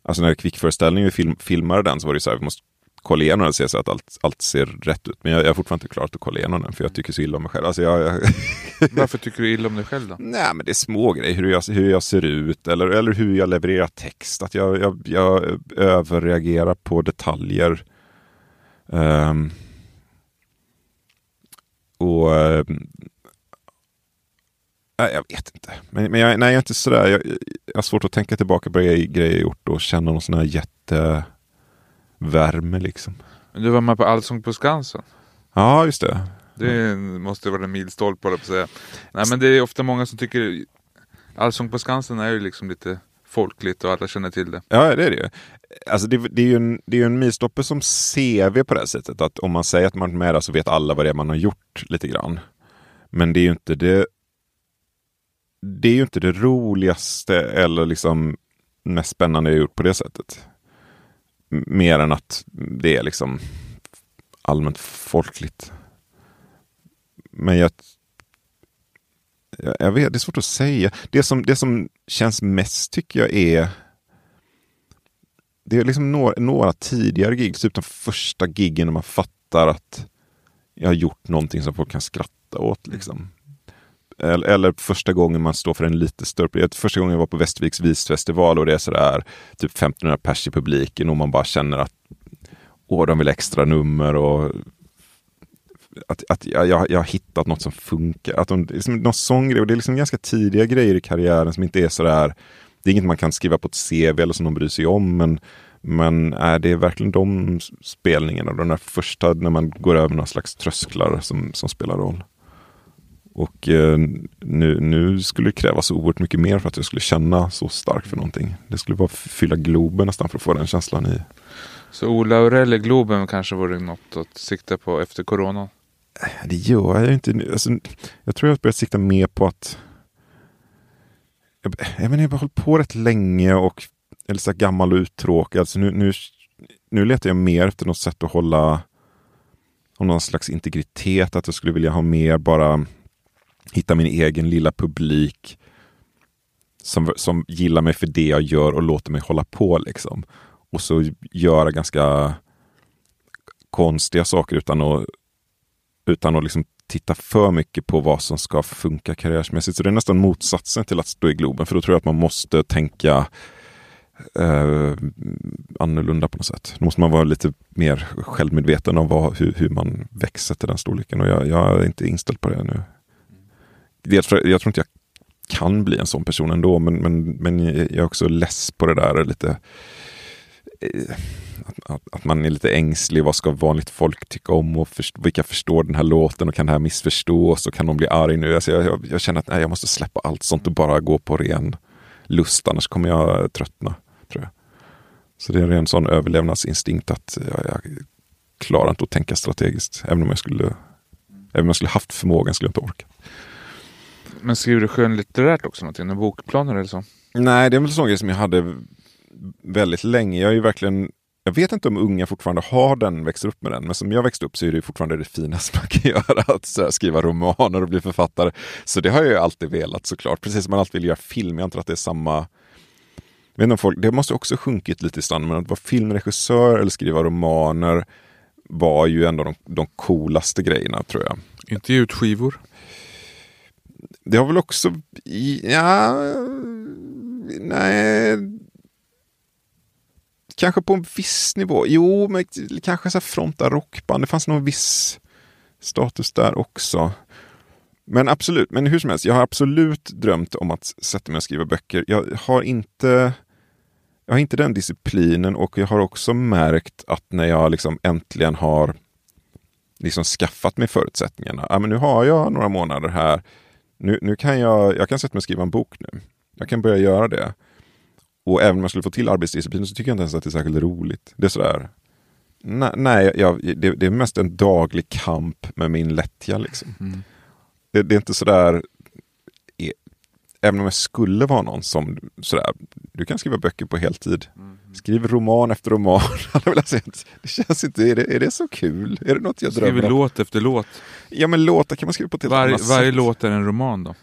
alltså när kvickföreställningen vi film, filmade den så var det så här, vi måste kolla igenom den och se så att allt, allt ser rätt ut. Men jag, jag har fortfarande inte klarat att kolla igenom den för jag tycker så illa om mig själv. Alltså jag, jag Varför tycker du illa om dig själv då? Nej, men det är små grejer. Hur jag, hur jag ser ut eller, eller hur jag levererar text. Att jag, jag, jag överreagerar på detaljer. Um, och uh, Nej, jag vet inte. Men, men jag, nej, jag är inte sådär. Jag, jag har svårt att tänka tillbaka på grejer jag gjort och känna någon sån här jättevärme liksom. Du var med på Allsång på Skansen. Ja, just det. Det måste vara en milstolpe på att säga. Nej men det är ofta många som tycker Allsång på Skansen är ju liksom lite folkligt och alla känner till det. Ja, det är det ju. Alltså det, det är ju en, det är en milstolpe som CV på det här sättet. Att om man säger att man är med där så vet alla vad det är man har gjort lite grann. Men det är ju inte det det är ju inte det roligaste eller liksom mest spännande jag gjort på det sättet. Mer än att det är liksom allmänt folkligt. Men jag, jag vet, det är svårt att säga. Det som, det som känns mest tycker jag är det är liksom några, några tidigare gig, typ de första giggen när man fattar att jag har gjort någonting som folk kan skratta åt. Liksom. Eller, eller, första gången man står för en lite större... Första gången jag var på Västerviks visfestival och det är sådär typ 1500 pers i publiken och man bara känner att åh, de vill extra nummer och att, att jag, jag, har hittat något som funkar. Att de, liksom, någon sån grej, och det är liksom ganska tidiga grejer i karriären som inte är sådär det är inget man kan skriva på ett CV eller som de bryr sig om. Men, men äh, det är verkligen de spelningarna, de där första när man går över några slags trösklar som, som spelar roll. Och eh, nu, nu skulle det krävas oerhört mycket mer för att jag skulle känna så starkt för någonting. Det skulle bara fylla Globen nästan för att få den känslan i. Så Ola Aurell i Globen kanske vore något att sikta på efter corona? Det gör jag inte. Alltså, jag tror jag har börjat sikta mer på att jag, jag, menar, jag har hållit på rätt länge och är lite så gammal och uttråkad. Alltså nu, nu, nu letar jag mer efter något sätt att hålla om någon slags integritet. Att jag skulle vilja ha mer bara hitta min egen lilla publik som, som gillar mig för det jag gör och låter mig hålla på. liksom. Och så göra ganska konstiga saker utan att, utan att liksom titta för mycket på vad som ska funka karriärsmässigt. Så det är nästan motsatsen till att stå i Globen. För då tror jag att man måste tänka eh, annorlunda på något sätt. Då måste man vara lite mer självmedveten om vad, hur, hur man växer till den storleken. Och jag, jag är inte inställd på det nu. Jag tror, jag tror inte jag kan bli en sån person ändå, men, men, men jag är också less på det där lite eh, att, att, att, man är lite ängslig. Vad ska vanligt folk tycka om och först, vilka förstår den här låten och kan det här missförstås och kan de bli arg nu? Alltså jag, jag, jag känner att nej, jag måste släppa allt sånt och bara gå på ren lust, annars kommer jag tröttna. Tror jag. Så det är en ren sån överlevnadsinstinkt att jag, jag klarar inte att tänka strategiskt. Även om jag skulle, även om jag skulle haft förmågan skulle jag inte orka. Men skriver du skönlitterärt också någonting? Några bokplaner eller så? Nej, det är väl sån grej som jag hade väldigt länge. Jag är ju verkligen jag vet inte om unga fortfarande har den, växer upp med den, men som jag växte upp så är det fortfarande det finaste man kan göra, att här, skriva romaner och bli författare. Så det har jag ju alltid velat såklart, precis som man alltid vill göra film. Jag antar att det är samma vet inte folk, det måste också sjunkit lite i stan, men att vara filmregissör eller skriva romaner var ju ändå de, de coolaste grejerna tror jag. Inte ge ut skivor? Det har väl också, ja, nej, kanske på en viss nivå. Jo, men kanske så här fronta rockband. Det fanns någon viss status där också. Men absolut, men hur som helst, jag har absolut drömt om att sätta mig och skriva böcker. Jag har inte jag har inte den disciplinen och jag har också märkt att när jag liksom äntligen har liksom skaffat mig förutsättningarna. Ja, men nu har jag några månader här. Nu, nu kan jag, jag kan sätta mig och skriva en bok nu. Jag kan börja göra det. Och även om jag skulle få till arbetsdisciplin så tycker jag inte ens att det är särskilt roligt. Det är sådär, nej, nej jag, det, det, är mest en daglig kamp med min lättja. Liksom. Mm. Det, det, är inte sådär, e, även om jag skulle vara någon som sådär, du kan skriva böcker på heltid. Mm. Skriv roman efter roman. det känns inte, är det, är det så kul? Är det något jag drömmer om? Skriver låt efter låt. Ja men låtar kan man skriva på ett helt Var, annat Varje låt är en roman då?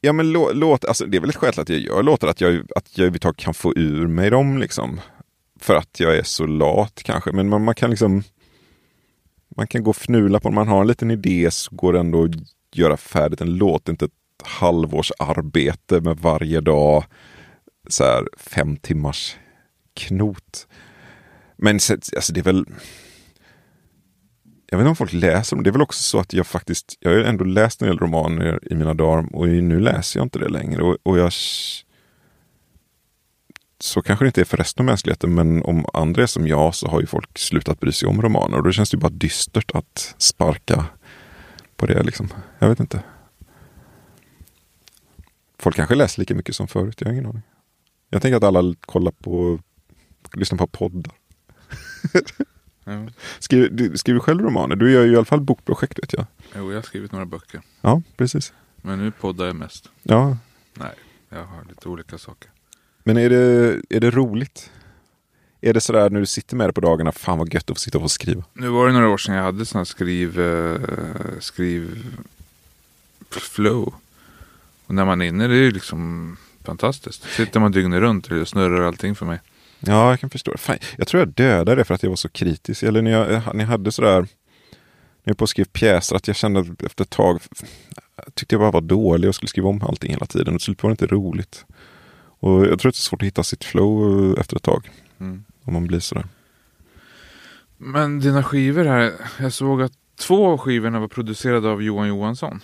Ja men lå, låt, alltså, det är väl ett skäl till att jag gör låtar, att jag, att jag överhuvudtaget kan få ur mig dem liksom. För att jag är så lat kanske, men man, man kan liksom Man kan gå och fnula på, om man har en liten idé så går det ändå att göra färdigt en låt, inte ett halvårs arbete med varje dag så här, fem timmars knot. Men alltså, det är väl jag vet inte om folk läser dem. Det är väl också så att jag faktiskt, jag har ändå läst en del romaner i mina dagar och nu läser jag inte det längre. Och, och jag så kanske det inte är för resten av mänskligheten, men om andra är som jag så har ju folk slutat bry sig om romaner. Och då känns det ju bara dystert att sparka på det. Liksom. Jag vet inte. Folk kanske läser lika mycket som förut, jag har ingen aning. Jag tänker att alla kollar på, lyssnar på poddar. Ja. Skriver, du, skriver själv romaner? Du gör ju i alla fall bokprojekt vet jag. Jo, jag har skrivit några böcker. Ja, precis. Men nu poddar jag mest. Ja, Nej, jag har lite olika saker. men är det, är det roligt? Är det sådär när du sitter med det på dagarna, fan vad gött att få sitta och skriva? Nu var det några år sedan jag hade här skriv... eh, skriv... flow. Och när man är inne, det är ju liksom fantastiskt. Sitter man dygnet runt och snurrar allting för mig. Ja, jag kan förstå. Fan, jag tror jag dödade det för att jag var så kritisk. Eller när jag, när jag hade sådär, när jag på och skrev pjäser, att jag kände att efter ett tag, jag tyckte jag bara var dålig och skulle skriva om allting hela tiden. Och till slut var det inte roligt. Och jag tror att det är svårt att hitta sitt flow eh, efter ett tag. Mm. Om man blir sådär. Men dina skivor här, jag såg att två av skivorna var producerade av Johan Johansson.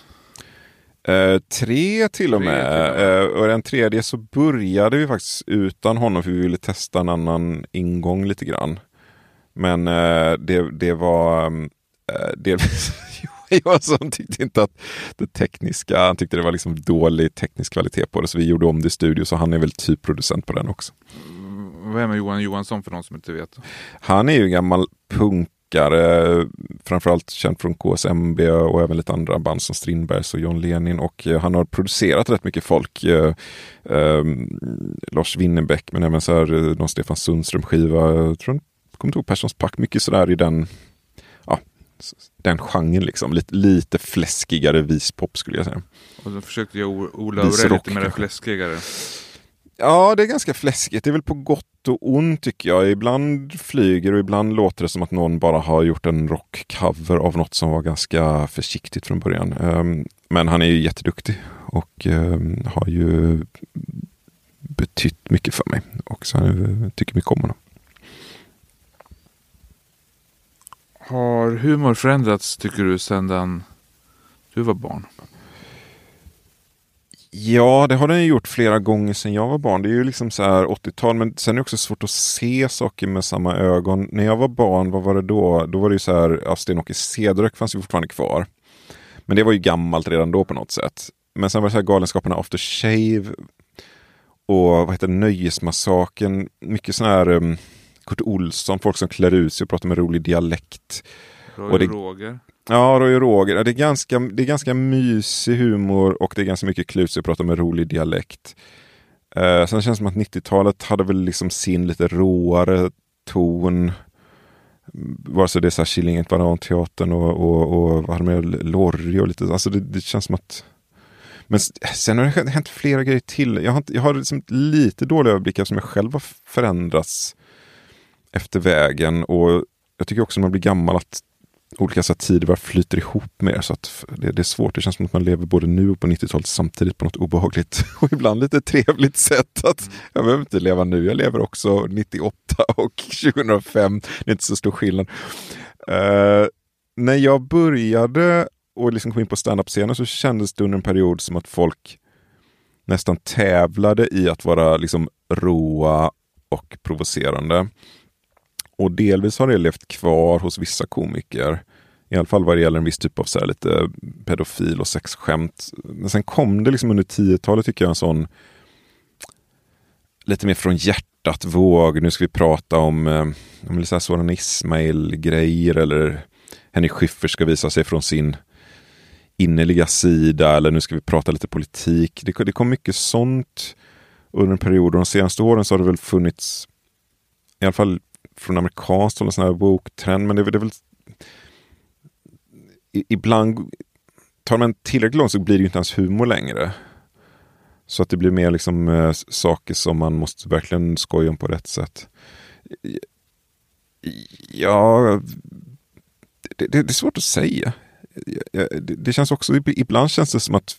Eh, tre till och Tre med. till och med. Eh, och den tredje så började vi faktiskt utan honom för vi ville testa en annan ingång lite grann. Men eh, det, det var mm, eh, delvis Johan Johansson tyckte inte att det tekniska, han tyckte det var liksom dålig teknisk kvalitet på det så vi gjorde om det i studio så han är väl typ producent på den också. Vem är Johan Johansson för de som inte vet? Han är ju en gammal punkare, framförallt känd från KSMB och även lite andra band som Strindbergs och John Lenin. Och eh, han har producerat rätt mycket folk. Eh, eh, Lars Winnerbäck, men även så här, eh, någon Stefan Sundström-skiva. Jag tror kommer inte ihåg Perssons pack, mycket sådär i den, den genren liksom. Lite, lite fläskigare vispop skulle jag säga. Och så försökte jag O- Ola Vis Aurell rock lite mer fläskigare. Ja, det är ganska fläskigt. Det är väl på gott och ont tycker jag. Ibland flyger och ibland låter det som att någon bara har gjort en rockcover av något som var ganska försiktigt från början. Ehm, men han är ju jätteduktig och ehm, har ju betytt mycket för mig. Och så jag tycker mycket om honom. Har humor förändrats tycker du sedan du var barn? Ja, det har den ju gjort flera gånger sedan jag var barn. Det är ju liksom så här 80-tal, men sen är det också svårt att se saker med samma ögon. När jag var barn, vad var det då? Då var det ju så här, ja, Sten-Åke Cederhök fanns ju fortfarande kvar. Men det var ju gammalt redan då på något sätt. Men sen var det så här Galenskaparna After Shave och vad heter Nöjesmassaken. Mycket sån här um, Kurt Olsson, folk som klär ut sig och pratar med rolig dialekt. Roy Och det- Roger? Ja, Roy och Roger. Det är, ganska, det är ganska mysig humor och det är ganska mycket klut sig och prata med rolig dialekt. Eh, sen känns det som att 90-talet hade väl liksom sin lite råare ton. Mm, vare sig det är så här Killinget, Bananteatern och, och, och vad hade Lorry och lite, alltså det, det känns som att men sen har det hänt flera grejer till. Jag har, inte, jag har liksom lite dålig överblick eftersom jag själv har förändrats efter vägen. Och jag tycker också när man blir gammal att olika så tider bara flyter ihop mer. Så att det, det är svårt. Det känns som att man lever både nu och på 90-talet samtidigt på något obehagligt och ibland lite trevligt sätt. Att Jag behöver inte leva nu, jag lever också 98 och 2005. Det är inte så stor skillnad. Uh, när jag började och liksom kom in på standup-scenen så kändes det under en period som att folk nästan tävlade i att vara liksom råa och provocerande. Och delvis har det levt kvar hos vissa komiker. I alla fall vad det gäller en viss typ av så här lite pedofil och sexskämt. Men sen kom det liksom under 10-talet tycker jag en sån lite mer från hjärtat våg. Nu ska vi prata om, eh, om så här Soran Ismail-grejer eller Henrik Schyffert ska visa sig från sin innerliga sida eller nu ska vi prata lite politik. Det, det kom mycket sånt under en period och de senaste åren så har det väl funnits i alla fall från amerikanskt håll en sån här woke-trend men det, är väl- det är väl i- ibland tar man tillräckligt långt så blir det ju inte ens humor längre. Så att det blir mer liksom äh, saker som man måste verkligen skoja om på rätt sätt. Ja, det, det, det är svårt att säga. Det, det känns också, ibland känns det som att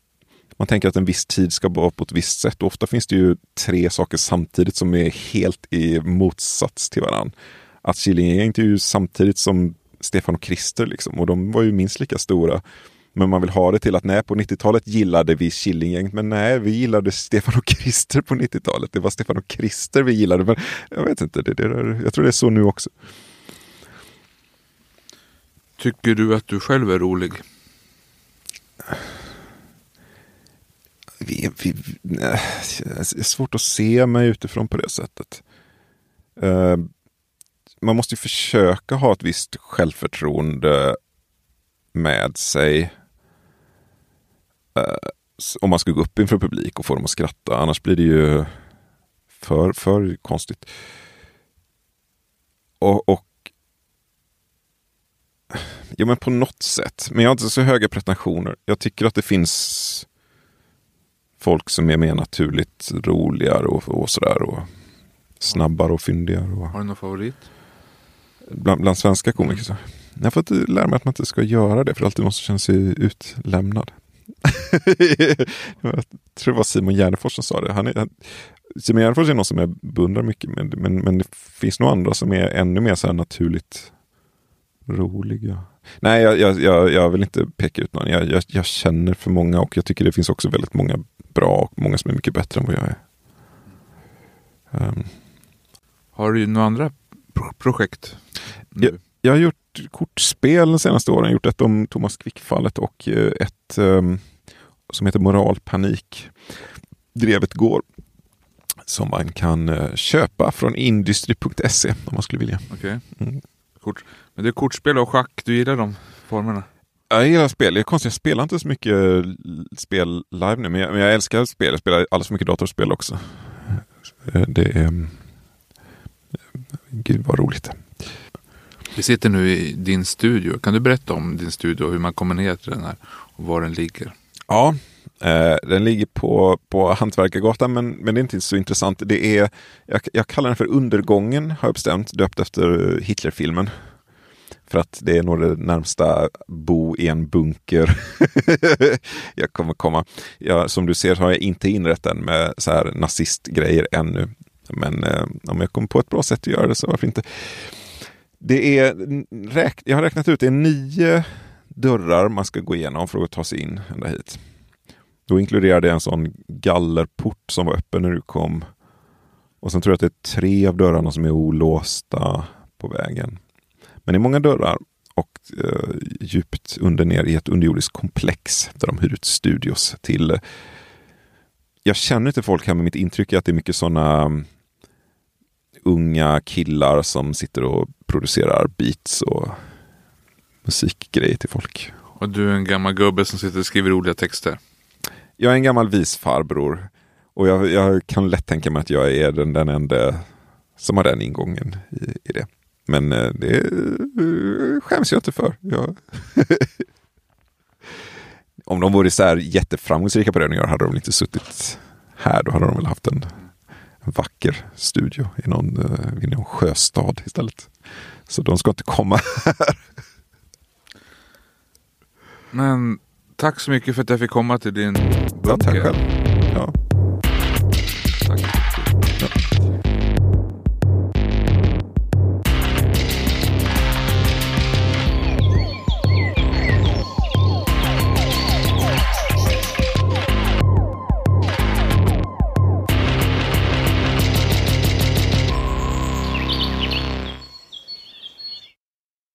man tänker att en viss tid ska vara på ett visst sätt. Och ofta finns det ju tre saker samtidigt som är helt i motsats till varandra. Att Killinggänget är ju samtidigt som Stefan och Krister liksom. Och de var ju minst lika stora. Men man vill ha det till att nej, på 90-talet gillade vi Killinggänget. Men nej, vi gillade Stefan och Krister på 90-talet. Det var Stefan och Krister vi gillade. Men jag vet inte, det, det, jag tror det är så nu också. Tycker du att du själv är rolig? Vi, vi, nej, det är svårt att se mig utifrån på det sättet. Uh, man måste ju försöka ha ett visst självförtroende med sig. Uh, om man ska gå upp inför publik och få dem att skratta. Annars blir det ju för, för konstigt. Och, och Ja men på något sätt. Men jag har inte så höga pretensioner. Jag tycker att det finns folk som är mer naturligt roligare och, och sådär. Och snabbare och fyndigare. Och... Har du någon favorit? Bland, bland svenska komiker så. Jag har fått lära mig att man inte ska göra det för alltid måste känna sig utlämnad. jag tror det var Simon Gärdenfors som sa det. Han är, han, Simon Gärdenfors är någon som jag beundrar mycket men, men, men det finns nog andra som är ännu mer så naturligt roliga. Nej, jag, jag, jag, vill inte peka ut någon. Jag, jag, jag, känner för många och jag tycker det finns också väldigt många bra och många som är mycket bättre än vad jag är. Um. Har du några andra pro projekt? Jag, jag, har gjort kortspel de senaste åren. Jag har gjort ett om Thomas Quick-fallet och eh, ett um, som heter Moralpanik. Drevet går. Som man kan uh, köpa från industry.se om man skulle vilja. Okay. Mm. Kort. Men det är kortspel och schack, du gillar de formerna? Jag gillar spel. Det är konstigt, jag spelar inte så mycket spel live nu, men jag, men jag älskar spel. Jag spelar alldeles för mycket datorspel också. Det är... Gud vad roligt. Vi sitter nu i din studio. Kan du berätta om din studio, hur man kommer ner till den här och var den ligger? Ja, eh, den ligger på, på Hantverkargatan men, men det är inte så intressant. Det är, jag, jag kallar den för Undergången har jag bestämt, döpt efter Hitlerfilmen. För att det är nog det närmsta bo i en bunker jag kommer komma. Jag, som du ser har jag inte inrett den med så här nazistgrejer ännu. Men eh, om jag kommer på ett bra sätt att göra det så varför inte. Det är, jag har räknat ut, det är nio dörrar man ska gå igenom för att ta sig in ända hit. Då inkluderar det en sån gallerport som var öppen när du kom. Och sen tror jag att det är tre av dörrarna som är olåsta på vägen. Men är många dörrar och eh, djupt under ner i ett underjordiskt komplex där de hyr ut studios till. Eh, jag känner inte folk här, men mitt intryck är att det är mycket sådana um, unga killar som sitter och producerar beats och musikgrejer till folk. Och du är en gammal gubbe som sitter och skriver roliga texter? Jag är en gammal vis farbror. Och jag, jag kan lätt tänka mig att jag är den, den enda som har den ingången i, i det. Men eh, det eh, skäms jag inte för. Ja. Om de vore så här jätteframgångsrika på det de gör hade de inte suttit här. Då hade de väl haft en, vacker studio i någon, eh, i någon sjöstad istället. Så de ska inte komma här. Men tack så mycket för att jag fick komma till din bunker. Ja, tack själv. Ja. Tack. Ja.